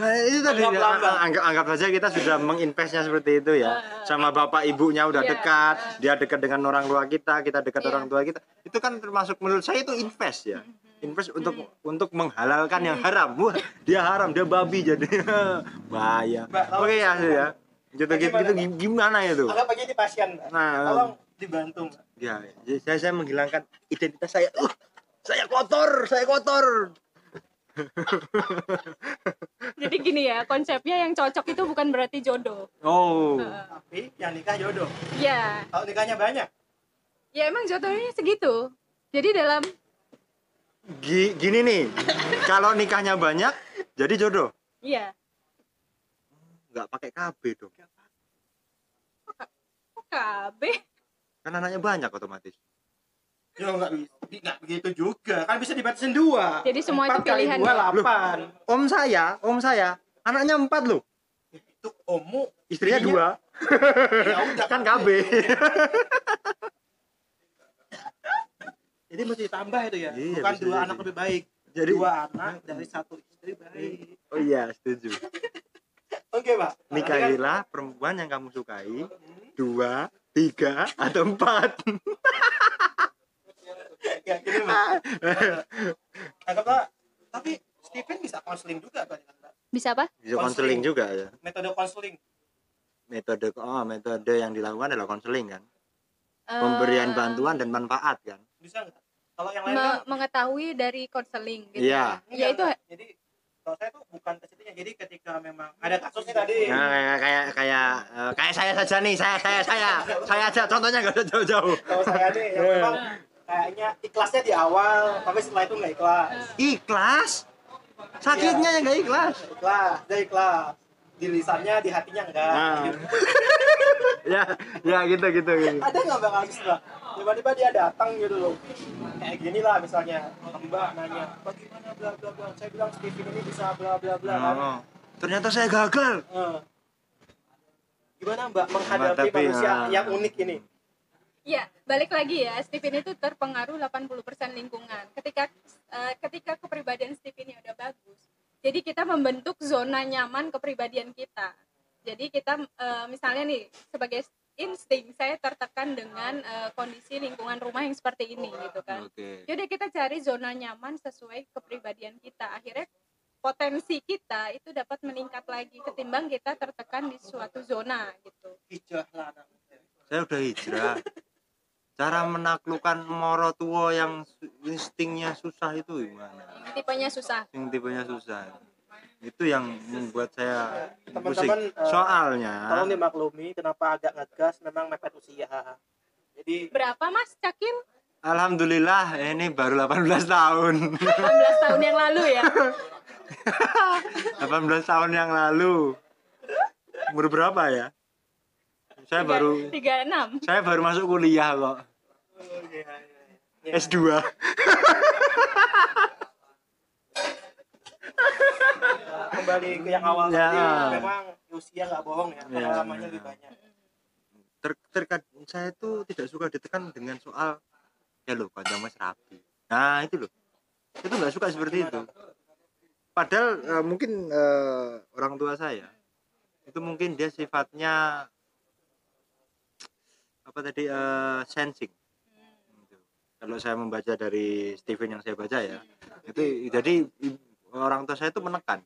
Nah, itu tadi
Anggap lambang.
anggap anggap saja kita sudah menginvestnya seperti itu ya. Sama bapak ibunya udah
Iya.
dekat, dia dekat dengan orang tua kita, kita dekat
Iya.
orang tua kita. Itu kan termasuk menurut saya itu invest ya. Invest untuk untuk menghalalkan yang haram. Wah, dia haram, dia babi jadi bahaya. Oke ya, ya. Gitu gitu,
Gimana,
gitu gimana itu?
anggap aja ini pasien.
Nah,
tolong dibantu.
Ya, saya, saya menghilangkan identitas saya. Uh, saya kotor, saya kotor.
Jadi gini ya konsepnya yang cocok itu bukan berarti jodoh
Oh,
tapi yang nikah jodoh
ya
kalau nikahnya banyak
ya emang jodohnya segitu jadi dalam
gi- gini nih. Kalau nikahnya banyak, jadi jodoh.
iya
Nggak pakai KB dong.
kok KB
Kan anaknya banyak otomatis.
Ya nggak bisa nggak begitu juga kan bisa dibatasin dua
Jadi semua
Empat
itu
kali
pilihan
dua delapan
Om saya, om saya, anaknya empat loh.
itu omu
Istrinya dua.
ya udah
Kan KB.
jadi mesti ditambah itu ya
Iya,
bukan
bisa
dua
jadi.
anak lebih baik
Jadi-
dua anak dari satu istri baik
Oh iya, setuju.
oke pak
Nikahilah perempuan yang kamu sukai. Dua, tiga, atau empat.
Ya gini mbak anggaplah tapi Stephen bisa konseling juga kan
bisa apa?
Bisa konseling juga ya.
metode konseling
Metode oh, metode yang dilakukan adalah konseling kan.
Eh,
Pemberian bantuan dan manfaat kan.
bisa nggak? Kalau yang lain
me-
kan
mengetahui dari konseling gitu
Iya.
ya? Itu
enggak. jadi kalau saya tuh bukan ke situnya jadi ketika memang ada kasusnya tadi.
Nah, kayak kayak kayak eh, kayak saya saja nih, saya saya saya. Saya aja. Contohnya nggak usah jauh-jauh.
kalau saya nih yang memang kayaknya ikhlasnya di awal tapi setelah itu nggak ikhlas
Ikhlas. Sakitnya yang nggak ikhlas.
ikhlas dia ikhlas di lisannya di hatinya enggak
Nah. ya, ya gitu gitu. gitu.
ada nggak mbak kasus mbak tiba-tiba dia datang gitu loh kayak gini lah misalnya mbak nanya bagaimana bla bla bla saya bilang Steven ini bisa bla bla bla kan
Oh, ternyata saya gagal.
Gimana mbak menghadapi
Menghadapi,
manusia
ah.
yang unik ini
Iya, balik lagi ya, Stephen itu terpengaruh 80% lingkungan. Ketika eh, ketika kepribadian Stephen udah bagus, jadi kita membentuk zona nyaman kepribadian kita. Jadi kita eh, misalnya nih sebagai insting saya tertekan dengan eh, kondisi lingkungan rumah yang seperti ini gitu kan.
oke.
Jadi kita cari zona nyaman sesuai kepribadian kita. Akhirnya potensi kita itu dapat meningkat lagi ketimbang kita tertekan di suatu zona gitu.
Hijrah
saya udah hijrah cara menaklukkan moro tua yang instingnya susah itu gimana?
Yang tipenya susah.
Yang tipenya susah. Itu yang membuat saya pusing.
Teman-teman, eh,
soalnya
tolong dimaklumi kenapa agak ngegas memang mepet usia. Jadi
berapa mas Cakil
alhamdulillah ini baru 18 tahun.
18 tahun yang lalu ya?
18 tahun yang lalu. Umur berapa ya? Saya baru
36
saya baru masuk kuliah kok
oh, iya, iya. Ya,
S2
kembali ke yang awal
Ya.
tadi memang usia nggak bohong ya
Ya.
pengalamannya lebih banyak
ter terkadang saya itu tidak suka ditekan dengan soal ya loh panjang mas rapi nah itu loh itu nggak suka seperti itu padahal eh, mungkin eh, orang tua saya itu mungkin dia sifatnya apa tadi eh, sensing. Kalau saya membaca dari Stephen yang saya baca ya itu jadi orang tua saya itu menekan.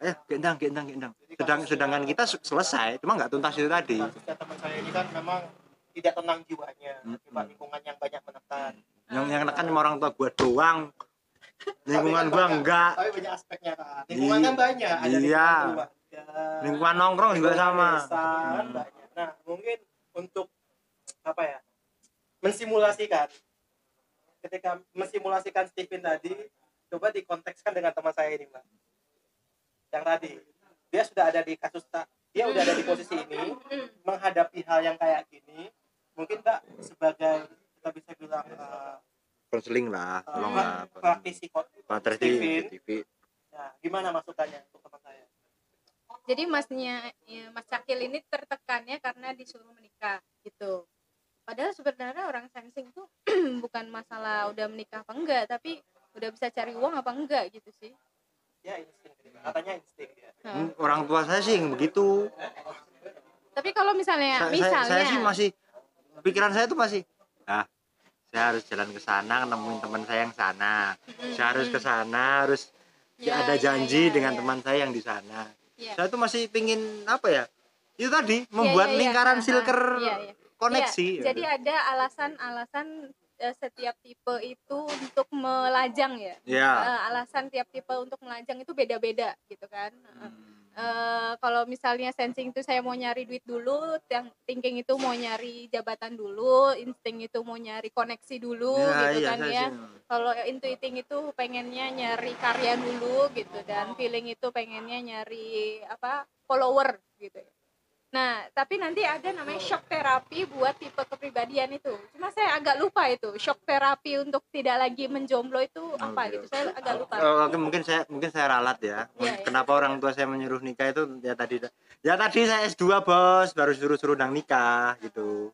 Eh gendang gendang gendang sedang sedangkan kita se- selesai cuma nggak tuntas itu tadi.
Kasusnya teman saya ini kan memang tidak tenang jiwanya akibat lingkungan yang banyak menekan.
Yang yang nekan cuma orang tua gua doang. Lingkungan gua enggak.
tapi banyak aspeknya kan lingkungan kan banyak ada
Iya.
lingkungan
nongkrong juga sama.
kan banyak. Nah mungkin untuk apa ya mensimulasikan. Ketika mensimulasikan Stephen tadi coba dikontekskan dengan teman saya ini mbak. Yang tadi dia sudah ada di kasus tak dia udah ada di posisi ini menghadapi hal yang kayak gini mungkin mbak sebagai kita bisa bilang uh,
konseling lah
uh,
tolong
pra-
lah
praktisi Stephen.
TV
Nah, gimana masukannya untuk teman saya?
jadi masnya ya, mas Cakil ini tertekannya karena disuruh menikah gitu padahal sebenarnya orang sensing tuh bukan masalah udah menikah apa enggak tapi udah bisa cari uang apa enggak gitu sih
Ya insting, katanya insting ya.
Hmm, orang tua saya sih yang begitu
tapi kalau misalnya
Sa- saya,
misalnya
saya sih masih pikiran saya tuh masih ah saya harus jalan ke sana nemuin teman saya yang sana saya harus ke sana harus
Ya,
ada
ya,
janji
ya,
dengan
ya.
teman saya yang di sana
Ya.
saya tuh masih pingin apa ya itu tadi membuat
iya, iya.
lingkaran silker. Koneksi
Iya, jadi ada alasan-alasan eh, setiap tipe itu untuk melajang ya
ya
alasan tiap tipe untuk melajang itu beda-beda gitu kan
Hmm.
eh, kalau misalnya sensing itu saya mau nyari duit dulu, yang thinking itu mau nyari jabatan dulu, insting itu mau nyari koneksi dulu
Ya,
gitu
iya,
kan ya. Kalau intuiting itu pengennya nyari karya dulu gitu dan feeling itu pengennya nyari apa follower gitu. Nah, tapi nanti ada namanya shock terapi buat tipe kepribadian itu. Cuma saya agak lupa itu shock terapi untuk tidak lagi menjomblo itu apa
Oke,
gitu. Saya agak lupa.
Oh, oke mungkin saya mungkin saya ralat ya.
Iya, iya.
Kenapa orang tua saya menyuruh nikah itu ya tadi ya tadi saya S2 bos baru suruh-suruh nang nikah gitu.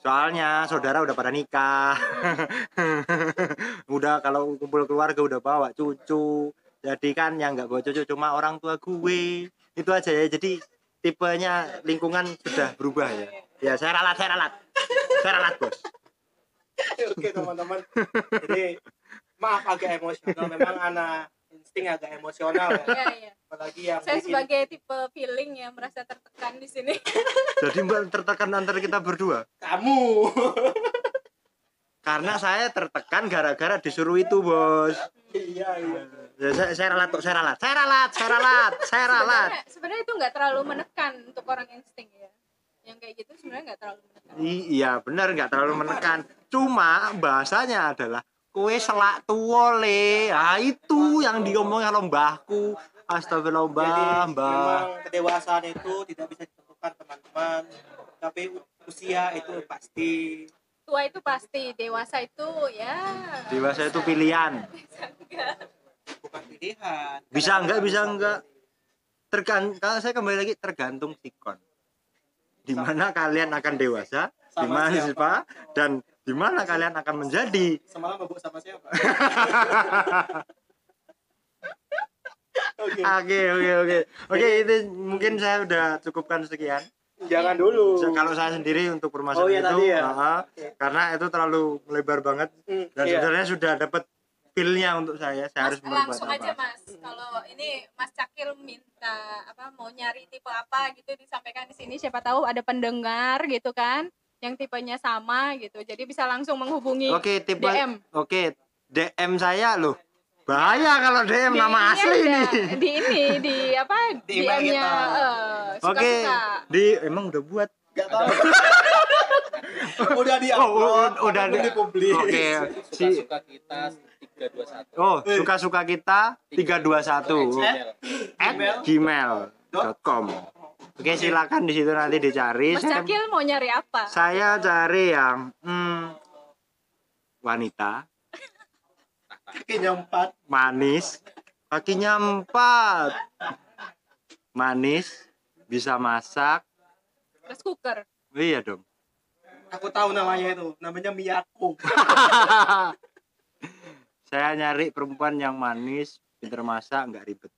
Soalnya saudara udah pada nikah. udah kalau kumpul keluarga udah bawa cucu. Jadi kan yang nggak bawa cucu cuma orang tua gue. Itu aja ya. Jadi tipenya lingkungan sudah berubah ya. Ya saya ralat, saya ralat. Saya ralat, Bos.
Oke teman-teman. Jadi maaf agak emosional. Memang anak insting agak emosional ya.
Iya, iya.
Apalagi yang
Saya
bikin-
sebagai tipe feeling ya merasa tertekan di sini.
Jadi Mbak tertekan antara kita berdua.
kamu.
Karena saya tertekan gara-gara disuruh itu, Bos.
iya iya.
Ya, saya, saya ralat, kok, saya ralat. Saya ralat, saya ralat, saya ralat.
Sebenarnya, sebenarnya itu nggak terlalu menekan untuk orang insting ya. Yang kayak gitu sebenarnya nggak terlalu menekan.
I- iya, benar nggak terlalu menekan. Cuma bahasanya adalah kue selak tua le. Ah, itu yang diomongin kalau mbahku. Astagfirullah, mbah,
Jadi
mbah.
memang kedewasaan itu tidak bisa ditentukan teman-teman. Tapi usia itu pasti.
Tua itu pasti, dewasa itu ya.
Dewasa itu pilihan.
bukan pilihan.
Bisa enggak, bisa enggak. Tergan, kalau saya kembali lagi tergantung sikon. Di mana kalian akan dewasa, di
siapa?
dan di mana kalian akan menjadi
Semalam mabuk sama siapa? Oke.
Oke oke oke oke itu mungkin saya udah cukupkan sekian.
Jangan dulu.
Kalau saya sendiri untuk permasalahan
Oh, iya,
itu,
tadi ya?
ah, karena itu terlalu lebar banget
Hmm,
dan
iya.
sebenarnya sudah dapat feel-nya untuk saya. Saya harus berbuat
langsung
apa.
aja mas kalau ini mas Cakil minta apa mau nyari tipe apa gitu disampaikan di sini siapa tahu ada pendengar gitu kan yang tipenya sama gitu jadi bisa langsung menghubungi
Oke tipe
DM.
oke DM saya loh. Bahaya kalau DM
Di
nama
ini
asli ini.
di ini di apa
Di
DM-nya
kita.
eh,
Oke
suka-suka
di emang udah buat.
Gak tahu. udah di
Oh, udah
belum
di-
dipublis.
Oke. Si
suka kita 321
Oh, suka-suka kita 321 at gmail.com. Oke, silakan di situ nanti dicari.
Mas
Saya,
Cakil mau nyari apa
saya cari yang hmm, wanita,
Kakinya empat.
manis, kakinya empat, manis, bisa masak.
rice cooker
Oh, iya dong.
Aku tahu namanya itu. Namanya Miyako.
Saya nyari perempuan yang manis, pinter masak, nggak ribet,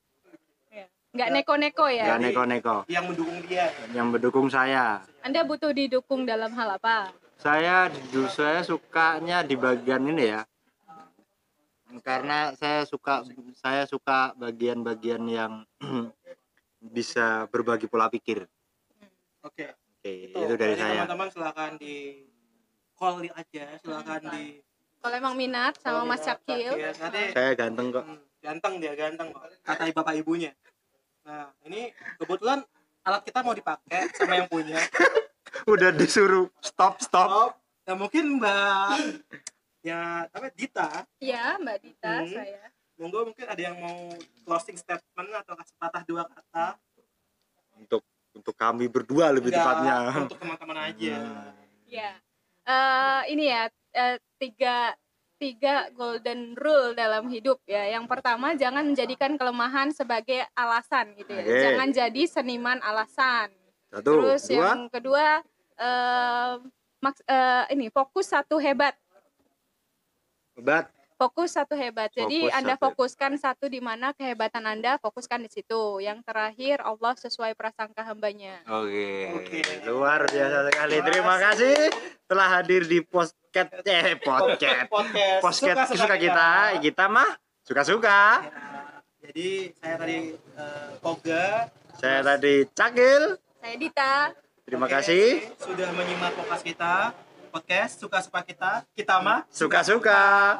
Ya. nggak neko-neko ya
nggak neko-neko,
Yang mendukung dia.
yang mendukung saya.
Anda butuh didukung dalam hal apa
saya dulu saya sukanya di bagian ini ya karena saya suka saya suka bagian-bagian yang bisa berbagi pola pikir
Oke.
oke
Itu,
itu dari
Jadi
saya
Teman-teman silakan di call aja, silakan di
kalau emang minat sama
call
Mas Cakil
Iya, nanti
saya ganteng kok.
Ganteng dia ganteng. Kok kata bapak ibunya. Nah ini kebetulan alat kita mau dipakai sama yang punya.
Udah disuruh. Stop stop.
Oh nah mungkin mbak ya apa Dita.
Ya Mbak Dita
Hmm.
saya.
Monggo mungkin ada yang mau closing statement atau kasih patah dua kata?
Untuk untuk kami berdua lebih
Enggak,
tepatnya.
untuk teman-teman aja.
Ya, Eh, ini ya eh, tiga tiga golden rule dalam hidup ya. Yang pertama jangan menjadikan kelemahan sebagai alasan gitu ya.
Oke.
Jangan jadi seniman alasan.
satu
Terus
dua
yang kedua eh, maks- eh, ini fokus satu hebat.
obat
Fokus satu hebat. Jadi
Fokus
Anda
satu.
fokuskan satu di mana kehebatan Anda, fokuskan di situ. Yang terakhir Allah sesuai prasangka hambanya.
Oke,
Oke.
luar biasa sekali.
Terima
Terima kasih. telah hadir di podcast eh podcast
podcast
podcast
Suka-suka
suka kita. Kita mah suka-suka.
Ya, jadi saya tadi eh, Koga
Saya tadi Cakil.
Saya Dita.
Terima
Oke,
kasih.
sudah menyimak podcast kita podcast suka-suka kita kita mah
Suka-suka.